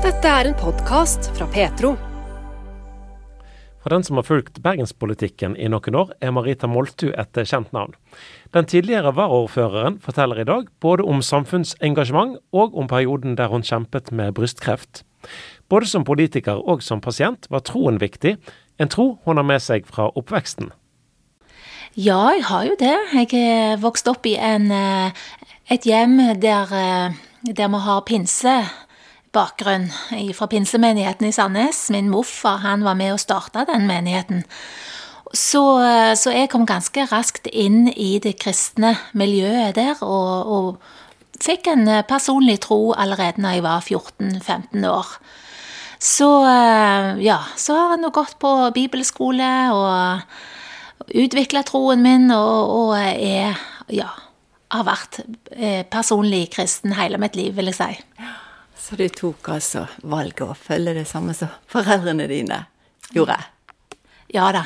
Dette er en podkast fra Petro. For den som har fulgt bergenspolitikken i noen år, er Marita Moltu et kjent navn. Den tidligere varaordføreren forteller i dag både om samfunnsengasjement og om perioden der hun kjempet med brystkreft. Både som politiker og som pasient var troen viktig, en tro hun har med seg fra oppveksten. Ja, jeg har jo det. Jeg vokste vokst opp i en, eh, et hjem der, eh, der vi har pinsebakgrunn fra pinsemenigheten i Sandnes. Min morfar han var med og starta den menigheten. Så, eh, så, jeg kom ganske raskt inn i det kristne miljøet der, og, og fikk en personlig tro allerede da jeg var 14-15 år. Så ja, så har jeg nå gått på bibelskole og utvikla troen min, og, og er ja, har vært eh, personlig kristen hele mitt liv, vil jeg si. Så du tok altså valget å følge det samme som foreldrene dine gjorde? Ja da.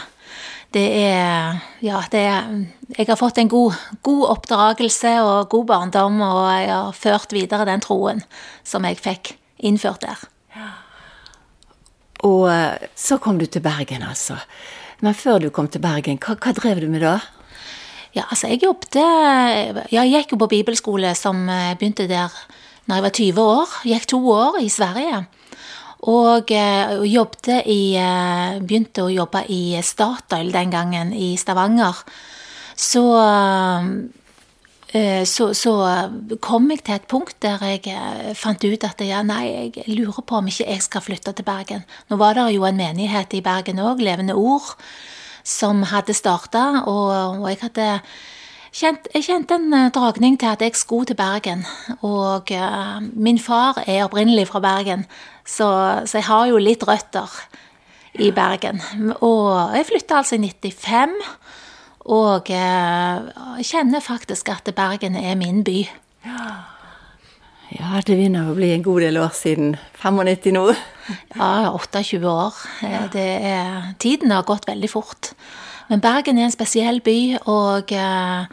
Det er Ja, det er Jeg har fått en god, god oppdragelse og god barndom, og jeg har ført videre den troen som jeg fikk innført der. Og eh, så kom du til Bergen, altså. Men før du kom til Bergen, hva, hva drev du med da? Ja, altså jeg jobbet Jeg gikk jo på bibelskole som eh, begynte der når jeg var 20 år. Gikk to år i Sverige. Og eh, jobbet i eh, Begynte å jobbe i Statoil den gangen, i Stavanger. Så, så, så kom jeg til et punkt der jeg fant ut at ja, nei, jeg lurer på om ikke jeg skal flytte til Bergen. Nå var det jo en menighet i Bergen òg, Levende Ord som hadde starta, og, og, jeg hadde kjent, jeg kjente en eh, dragning til at jeg skulle til Bergen. Og uh, min far er opprinnelig fra Bergen, så, så, jeg har jo litt røtter i Bergen. Og jeg flytta altså i 95, og uh, kjenner faktisk at Bergen er min by. Ja, det begynner å bli en god del år siden 95 nå. Ja, 28 år. Det er, tiden har gått veldig fort. Men Bergen er en spesiell by, og eh,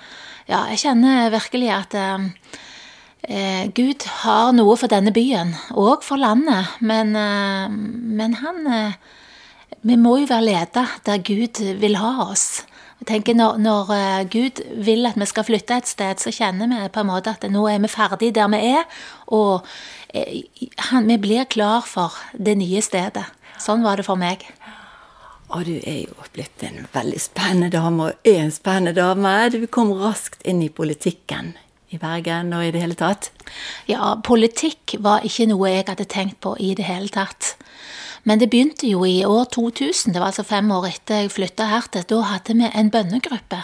ja, jeg kjenner virkelig at eh, Gud har noe for denne byen, og for landet. Men, eh, men han eh, Vi må jo være leda der Gud vil ha oss. Jeg tenker når, når, eh, Gud vil at vi skal flytte et sted, så kjenner vi på en måte at nå er vi ferdig der vi er, og eh, han, vi blir klar for det nye stedet. Sånn var det for meg. Og du er jo blitt en veldig spennende dame, og er en spennende dame. Du kom raskt inn i politikken i Bergen og i det hele tatt? Ja, politikk var ikke noe jeg hadde tenkt på i det hele tatt. Men det begynte jo i år 2000, det var altså fem år etter jeg flytta hertil. Da hadde vi en bønnegruppe.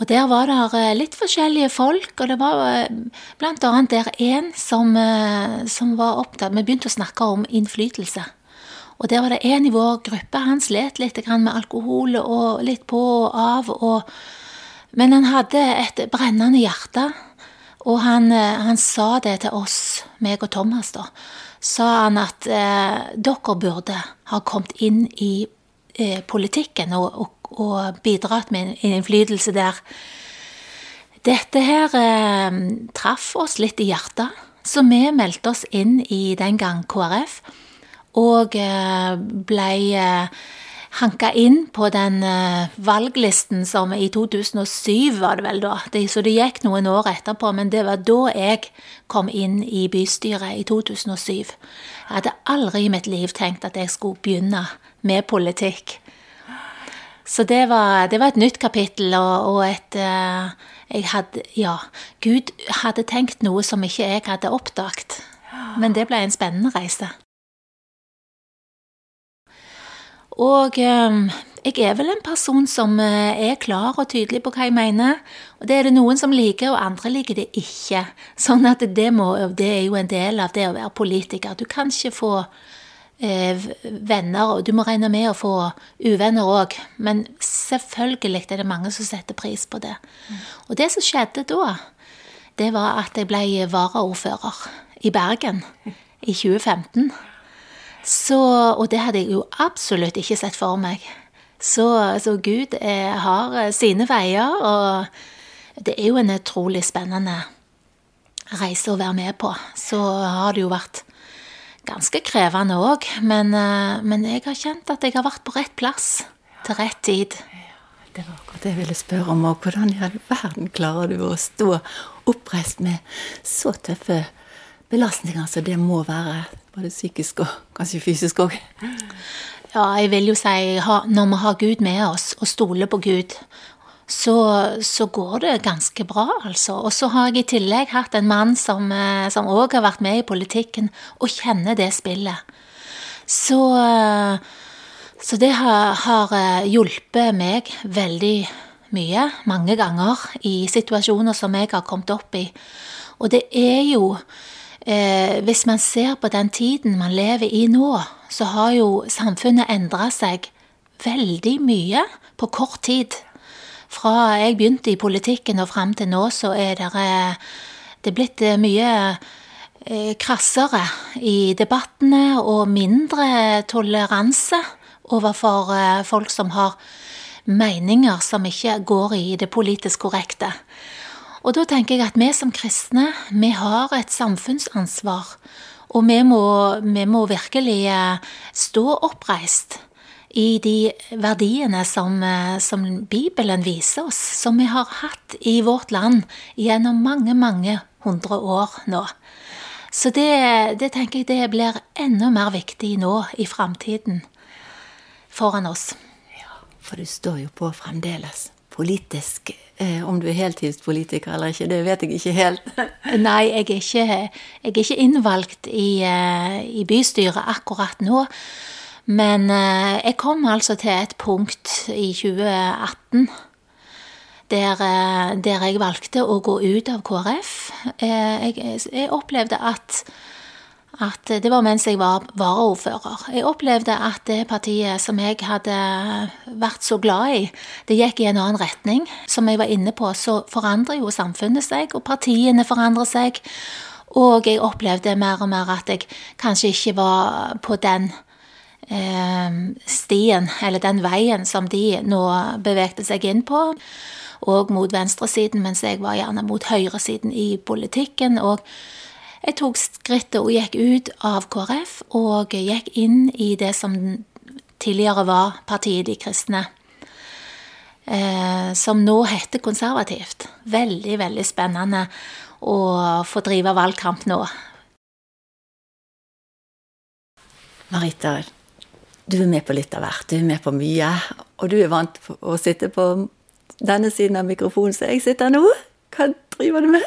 Og der var det eh, litt forskjellige folk, og det var eh, blant annet der en som, eh, som var opptatt Vi begynte å snakke om innflytelse. Og der var det en i vår gruppe, han slet litt med alkohol og litt på og av. Og, men han hadde et brennende hjerte, og han, han sa det til oss, meg og Thomas, da sa han at eh, dere burde ha kommet inn i eh, politikken og, og, og, bidratt med en innflytelse der. Dette her eh, traff oss litt i hjertet, så vi meldte oss inn i den gang KrF. Og eh, blei eh, hanka inn på den uh, valglisten som i 2007 var det vel da. Så det gikk noen år etterpå, men det var da jeg kom inn i bystyret i 2007. Jeg hadde aldri i mitt liv tenkt at jeg skulle begynne med politikk. Så det var, det var et nytt kapittel, og, og et jeg hadde, Ja, Gud hadde tenkt noe som ikke jeg hadde oppdaget. Men det ble en spennende reise. Og ehm, jeg er vel en person som eh, er klar og tydelig på hva jeg mener. Og det er det noen som liker, og andre liker det ikke. Sånn at det, må, det er jo en del av det å være politiker. Du kan ikke få eh, venner, og du må regne med å få uvenner òg. Men selvfølgelig er det mange som setter pris på det. Og det som skjedde da, det var at jeg ble varaordfører i Bergen i 2015. Så, og det hadde jeg jo absolutt ikke sett for meg. Så, så Gud er, har eh, sine veier, og det er jo en utrolig spennende reise å være med på. Så har det jo vært ganske krevende òg. Men, eh, men, jeg har kjent at jeg har vært på rett plass til rett tid. Det var akkurat det jeg ville spørre om. òg. hvordan i all verden klarer du å stå oppreist med så tøffe belastninger som det må være? Både psykisk og kanskje fysisk òg. Ja, jeg vil jo si når vi har Gud med oss og stoler på Gud, så, så går det ganske bra, altså. Og så har jeg i tillegg hatt en mann som òg har vært med i politikken og kjenner det spillet. Så, så det har, har hjulpet meg veldig mye, mange ganger, i situasjoner som jeg har kommet opp i. Og det er jo eh, Hvis man ser på den tiden man lever i nå, så har jo samfunnet endra seg veldig mye på kort tid. Fra jeg begynte i politikken og fram til nå, så er det, det er blitt eh, mye eh, krassere i debattene og mindre toleranse overfor folk som har meninger som ikke går i det politisk korrekte. Og da tenker jeg at vi som kristne, vi har et samfunnsansvar. Og vi må, vi må virkelig eh, stå oppreist i de verdiene som, eh, som, Bibelen viser oss, som vi har hatt i vårt land gjennom mange, mange hundre år nå. Så det, det tenker jeg det blir enda mer viktig nå i framtiden foran oss. Ja, for du står jo på fremdeles politisk Eh, om du er heltidspolitiker eller ikke, det vet jeg ikke helt. Nei, jeg er ikke, jeg er ikke innvalgt i, eh, i, bystyret akkurat nå. Men eh, jeg kom altså til et punkt i 2018 der, der jeg valgte å gå ut av KrF. Jeg, jeg opplevde at at det var mens jeg var varaordfører. Jeg opplevde at det partiet som jeg hadde vært så glad i, det gikk i en annen retning. Som jeg var inne på, så forandrer jo samfunnet seg, og partiene forandrer seg. Og jeg opplevde mer og mer at jeg kanskje ikke var på den eh, stien, eller den veien som de nå bevegde seg inn på. Og mot venstresiden, mens jeg var gjerne mot høyresiden i politikken. og jeg tok skrittet og gikk ut av KrF og gikk inn i det som tidligere var Partiet De kristne. Eh, som nå heter Konservativt. Veldig, veldig spennende å få drive valgkamp nå. Marita, du er med på litt av hvert. Du er med på mye. Og du er vant til å sitte på denne siden av mikrofonen som jeg sitter nå. Hva driver du med?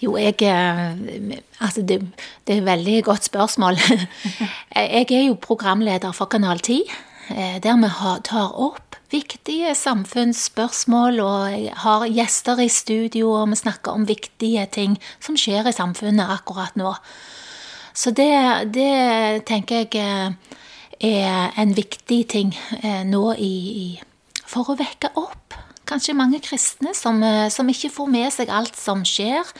Jo, jeg eh, Altså, det, det er et veldig godt spørsmål. Jeg er jo programleder for Kanal 10, eh, der vi tar opp viktige samfunnsspørsmål og har gjester i studio, og vi snakker om viktige ting som skjer i samfunnet akkurat nå. Så det, det tenker jeg eh, er en viktig ting nå i, for å vekke opp kanskje mange kristne som, som ikke får med seg alt som skjer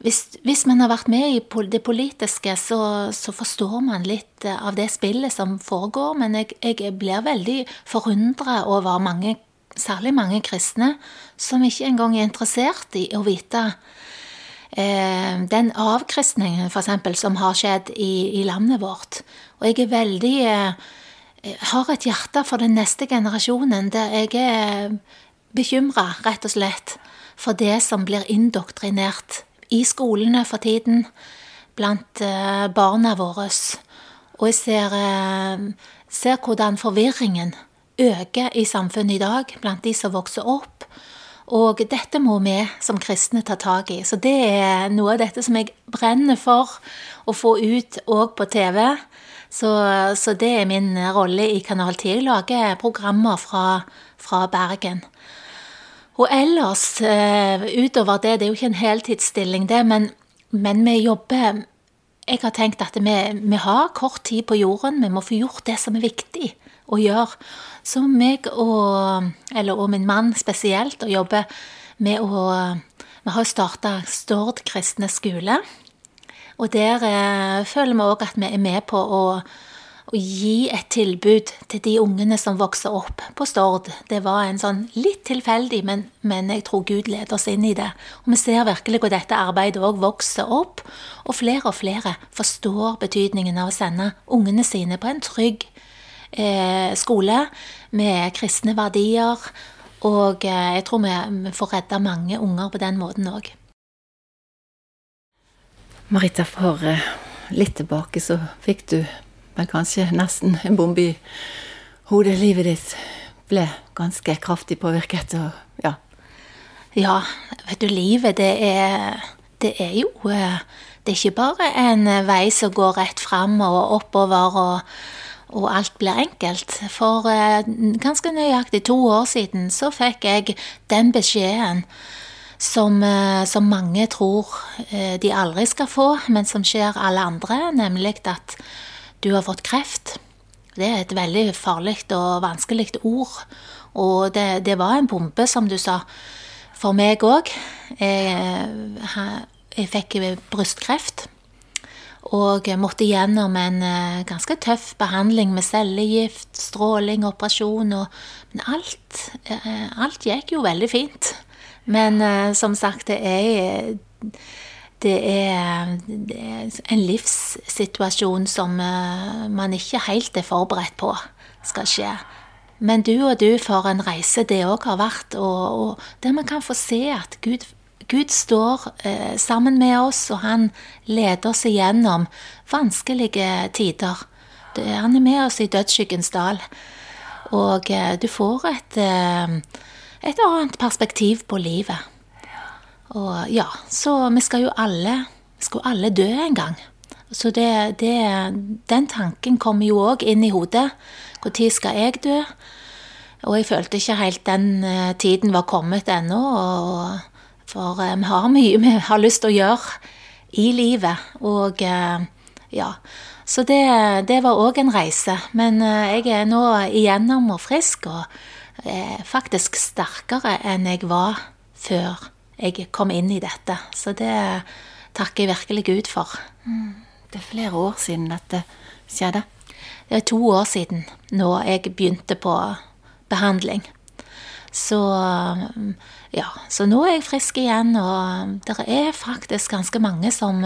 hvis, hvis, man har vært med i det politiske, så, så, forstår man litt eh, av det spillet som foregår. Men jeg, jeg blir veldig forundra over mange, særlig mange kristne, som ikke engang er interessert i å vite eh, den avkristningen, f.eks., som har skjedd i, i, landet vårt. Og jeg er veldig eh, har et hjerte for den neste generasjonen, der jeg er bekymra, rett og slett, for det som blir indoktrinert i skolene for tiden blant eh, barna våre. Og jeg ser, eh, ser hvordan forvirringen øker i samfunnet i dag blant de som vokser opp. Og dette må vi som kristne ta tak i. Så det er noe av dette som jeg brenner for å få ut òg på TV. Så, så, det er min rolle i Kanal 10. Jeg lager programmer fra, fra Bergen. Og ellers, eh, utover det, det er jo ikke en heltidsstilling, det, men, men vi jobber Jeg har tenkt at vi, vi, har kort tid på jorden, vi må få gjort det som er viktig å gjøre. Så meg og, eller, og min mann spesielt, og jobber med å Vi har starta Stord kristne skole. Og der eh, føler vi òg at vi er med på å, å gi et tilbud til de ungene som vokser opp på Stord. Det var en sånn litt tilfeldig, men, men jeg tror Gud leder oss inn i det. Og vi ser virkelig hvor dette arbeidet òg vokser opp, og flere og flere forstår betydningen av å sende ungene sine på en trygg eh, skole med kristne verdier. Og eh, jeg tror vi, vi får redda mange unger på den måten òg. Marita, for eh, litt tilbake så fikk du vel kanskje nesten en bombe i hodet. Livet ditt ble ganske kraftig påvirket, og ja. Ja, vet du, livet det er Det er jo eh, Det er ikke bare en vei som går rett fram og oppover og, og alt blir enkelt. For eh, ganske nøyaktig to år siden så fikk jeg den beskjeden som, eh, som, mange tror de aldri skal få, men som skjer alle andre, nemlig at du har fått kreft. Det er et veldig farlig og vanskelig ord. Og det, det, var en bombe, som du sa, for meg òg. Jeg, jeg, fikk brystkreft. Og måtte gjennom en eh, ganske tøff behandling med cellegift, stråling, operasjon og Men alt, eh, alt gikk jo veldig fint. Men eh, som sagt, det er det er, det er, en livssituasjon som uh, man ikke helt er forberedt på skal skje. Men du og du for en reise det òg har vært, og, og, der man kan få se at Gud, Gud står eh, sammen med oss, og han leder oss igjennom vanskelige tider. Det, han er med oss i dødsskyggens dal. Og eh, du får et, et annet perspektiv på livet. Og ja, så vi skal jo alle, skal alle dø en gang. Så det, det, den tanken kommer jo òg inn i hodet. Når skal jeg dø? Og jeg følte ikke helt den uh, tiden var kommet ennå. For uh, vi har mye vi har lyst til å gjøre i livet. Og uh, ja. Så det, det var òg en reise. Men jeg er nå igjennom og frisk, og faktisk sterkere enn jeg var før jeg kom inn i dette. Så det takker jeg virkelig Gud for. Mm. Det er flere år siden dette skjedde? Det er to år siden nå jeg begynte på behandling. Så ja, så nå er jeg frisk igjen, og det er faktisk ganske mange som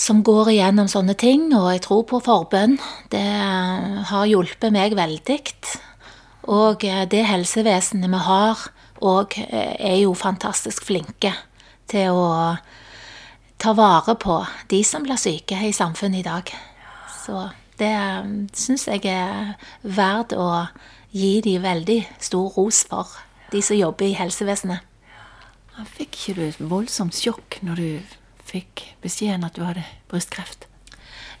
som går igjennom sånne ting, og jeg tror på forbønn. Det har hjulpet meg veldig. Og det helsevesenet vi har, og er jo fantastisk flinke til å ta vare på de som blir syke i samfunnet i dag. Så det syns jeg er verdt å gi de veldig stor ros for, de som jobber i helsevesenet. Fikk ikke du et voldsomt sjokk når du fikk beskjeden at du hadde brystkreft?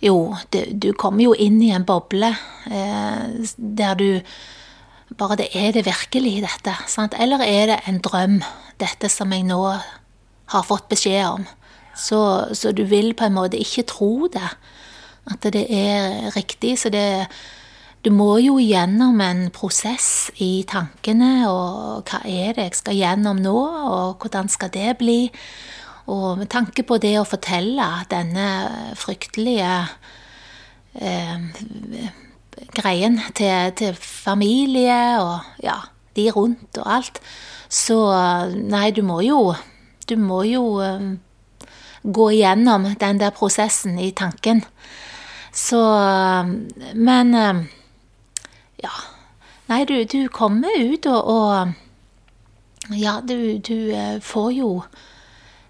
Jo, du, du kommer jo inn i en boble eh, der du bare det er det virkelig, dette? Sant? Eller er det en drøm, dette som jeg nå har fått beskjed om? Så, så du vil på en måte ikke tro det, at det er riktig. Så det Du må jo gjennom en prosess i tankene, og hva er det jeg skal gjennom nå, og hvordan skal det bli? Og med tanke på det å fortelle denne fryktelige eh, greien til, til, familie og ja, de rundt og alt. Så nei, du må jo Du må jo um, gå igjennom den der prosessen i tanken. Så Men um, ja. Nei, du, du kommer ut og, og Ja, du, du uh, får jo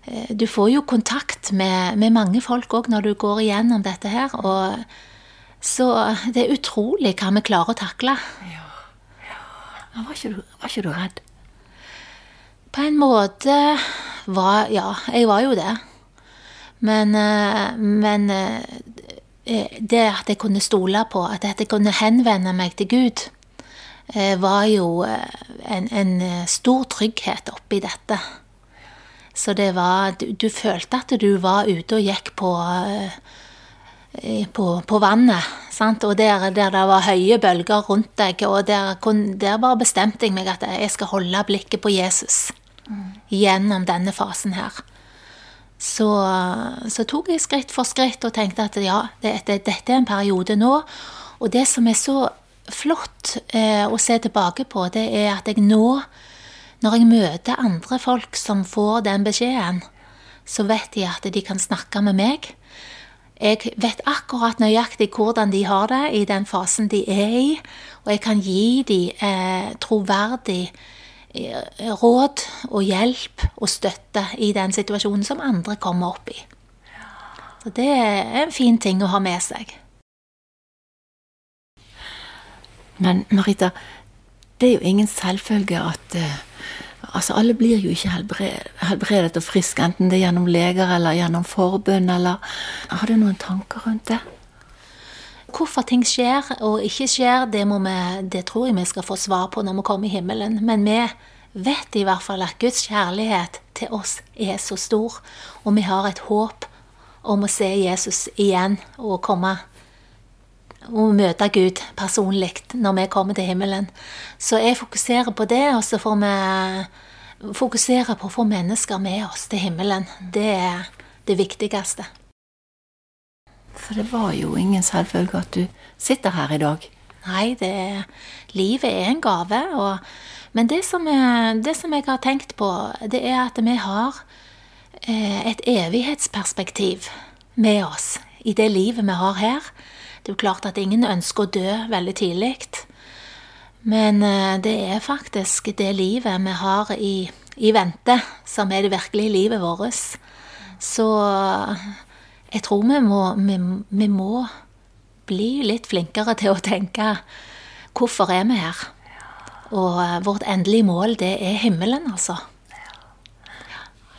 uh, du får jo kontakt med, med mange folk òg når du går igjennom dette her. Og så det er utrolig hva vi klarer å takle. Ja. ja. Var, ikke du, var ikke du redd? På en måte var Ja, jeg var jo det. Men, eh, men eh, det at jeg kunne stole på, at jeg kunne henvende meg til Gud, eh, var jo en, en stor trygghet oppi dette. Så det var du, du, følte at du var ute og gikk på på, på vannet. Sant? Og der, der, det var høye bølger rundt deg, og der, der bare bestemte jeg meg at jeg skal holde blikket på Jesus mm. gjennom denne fasen her. så, så, tok jeg skritt for skritt og tenkte at ja, det, det, dette er en periode nå. Og det som er så flott eh, å se tilbake på, det er at jeg nå, når jeg møter andre folk som får den beskjeden, så vet de at de kan snakke med meg. Jeg vet akkurat nøyaktig hvordan de har det i den fasen de er i, og jeg kan gi dem eh, troverdig Eh, råd og hjelp og støtte i den situasjonen som andre kommer opp i. Så det er en fin ting å ha med seg. Men Marita, det er jo ingen selvfølge at uh, Altså, alle blir jo ikke helbredet, helbredet og friske, enten det er gjennom leger eller gjennom forbund, eller Har du noen tanker rundt det? Hvorfor ting skjer og ikke skjer, det, vi, det, tror jeg vi skal få svar på når vi kommer i himmelen. Men vi vet i hvert fall at Guds kjærlighet til oss er så stor, og vi har et håp om å se Jesus igjen og komme og møte Gud personlig når vi kommer til himmelen. Så jeg fokuserer på det, og så får vi fokusere på å få mennesker med oss til himmelen. Det er det viktigste. For det var jo ingen selvfølge at du sitter her i dag. Nei, det, livet er en gave. Og, men det som, det som, jeg har tenkt på, det er at vi har eh, et evighetsperspektiv med oss i det livet vi har her. Det er jo klart at ingen ønsker å dø veldig tidlig. Men eh, det er faktisk det livet vi har i, i vente, som er det virkelige livet vårt. Så jeg tror vi må, vi, vi må bli litt flinkere til å tenke hvorfor er vi her? Og eh, vårt endelige mål, det er himmelen, altså.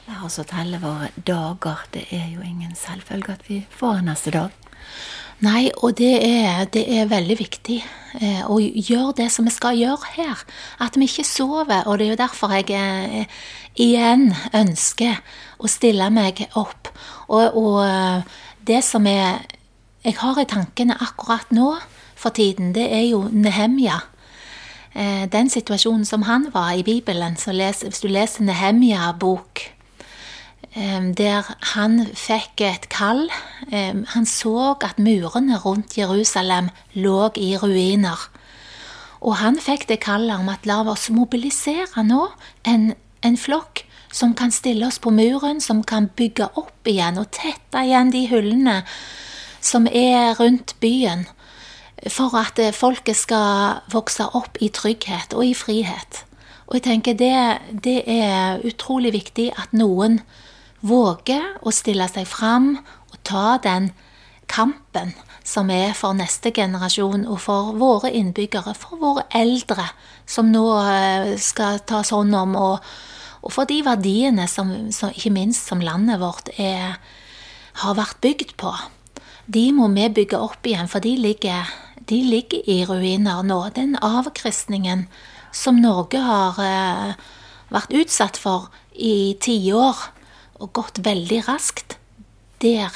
La oss telle våre dager. Det er jo ingen selvfølge at vi får neste dag. Nei, og det er, det er veldig viktig eh, å gjøre det som vi skal gjøre her. At vi ikke sover. Og det er jo derfor jeg eh, igjen ønsker å stille meg opp og, og eh, det som er, jeg har i tankene akkurat nå for tiden, det er jo Nehemja. Eh, den situasjonen som han var i Bibelen, les, hvis du leser Nehemja-bok, eh, der han fikk et kall Han så at murene rundt Jerusalem lå i ruiner. Og han fikk det kallet om at la oss mobilisere nå en, en flokk som kan stille oss på muren, som kan bygge opp igjen og tette igjen de hullene som er rundt byen, for at eh, folket skal vokse opp i trygghet og i frihet. Og jeg tenker det, det er utrolig viktig at noen våger å stille seg fram og ta den kampen som er for neste generasjon og for våre innbyggere, for våre eldre, som nå eh, skal tas hånd om. og og for de verdiene som, som ikke minst som landet vårt er, har vært bygd på. De må vi bygge opp igjen, for de ligger, de ligger i ruiner nå. Den avkristningen som Norge har eh, vært utsatt for i tiår, og gått veldig raskt, der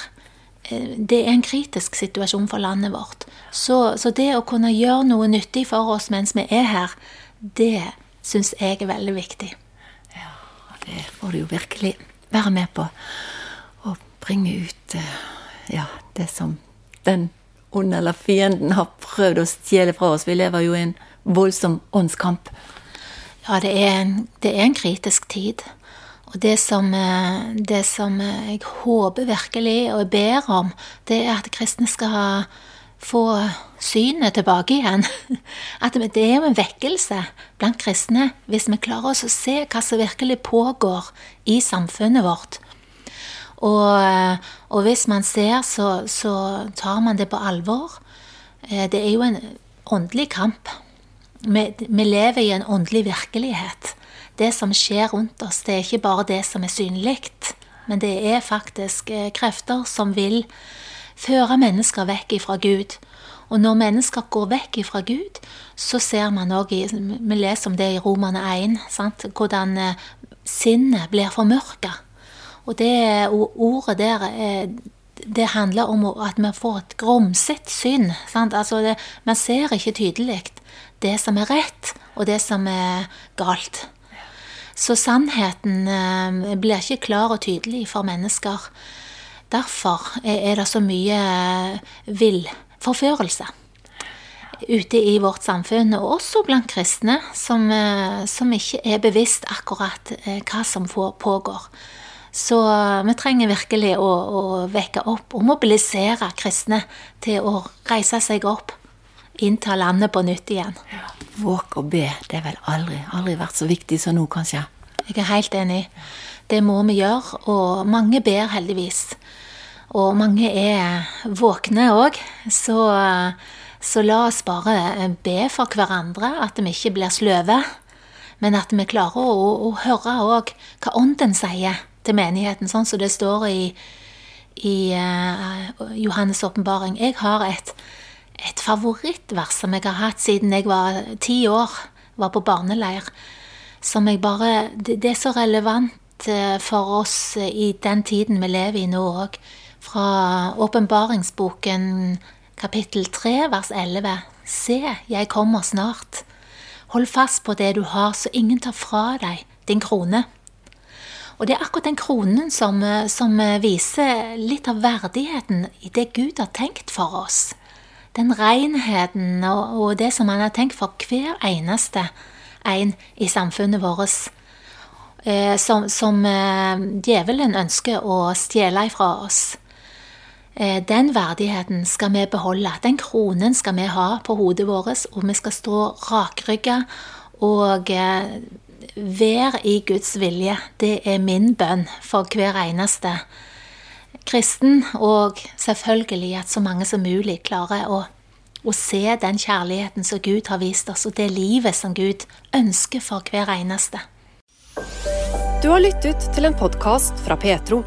eh, det er en kritisk situasjon for landet vårt. Så, så, det å kunne gjøre noe nyttig for oss mens vi er her, det syns jeg er veldig viktig. Ja, Det får du jo virkelig være med på. Å bringe ut eh, ja, det som den onde eller fienden har prøvd å stjele fra oss. Vi lever jo i en voldsom åndskamp. Ja, det er en, det er en kritisk tid. Og det som, eh, det som, jeg håper virkelig og jeg ber om, det er at kristne skal få synet tilbake igjen. At det er jo en vekkelse blant kristne hvis vi klarer oss å se hva som virkelig pågår i samfunnet vårt. Og, og hvis man ser, så, så, tar man det på alvor. Eh, det er jo en åndelig kamp. Vi, vi lever i en åndelig virkelighet. Det som skjer rundt oss, det er ikke bare det som er synlig, men det er faktisk eh, krefter som vil føre mennesker vekk ifra Gud. Og når mennesker går vekk ifra Gud, så ser man òg Vi leser om det i Romane 1, sant? hvordan eh, sinnet blir formørka. Og det ordet der eh, det handler om at vi får et grumsete syn. Altså det, man ser ikke tydelig det som er rett, og det som er galt. Så sannheten eh, blir ikke klar og tydelig for mennesker. Derfor er det så mye vill forførelse ute i vårt samfunn, og også blant kristne, som, som ikke er bevisst akkurat hva som pågår. Så vi trenger virkelig å, å vekke opp og mobilisere kristne til å reise seg opp innta landet på nytt igjen. Våg å be, det har vel aldri, aldri vært så viktig som nå, kanskje? Jeg er helt enig. Det må vi gjøre, og mange ber heldigvis. Og mange er våkne òg, så, så, la oss bare be for hverandre, at vi ikke blir sløve. Men at vi klarer å, å høre òg hva Ånden sier til menigheten, sånn som det står i, i uh, Johannes' åpenbaring. Jeg har et et favorittvers som jeg har hatt siden jeg var ti år, var på barneleir. Som jeg bare Det, det er så relevant eh, for oss i den tiden vi lever i nå òg. Fra åpenbaringsboken kapittel 3 vers 11. Se, jeg kommer snart. Hold fast på det du har, så ingen tar fra deg din krone. Og det er akkurat den kronen som, eh, som viser litt av verdigheten i det Gud har tenkt for oss den renheten og, og, det som han har tenkt for hver eneste en i samfunnet vårt, eh, som, som eh, djevelen ønsker å stjele ifra oss. Eh, den verdigheten skal vi beholde. Den kronen skal vi ha på hodet vårt, og vi skal stå rakrygga og eh, være i Guds vilje. Det er min bønn for hver eneste kristen, og selvfølgelig at så mange som mulig klarer å, å se den kjærligheten som Gud har vist oss, og det livet som Gud ønsker for hver eneste. Du har lyttet til en podkast fra Petro.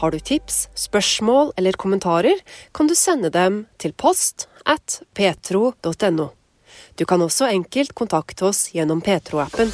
Har du tips, spørsmål eller kommentarer, kan du sende dem til post at petro.no. Du kan også enkelt kontakte oss gjennom Petro-appen.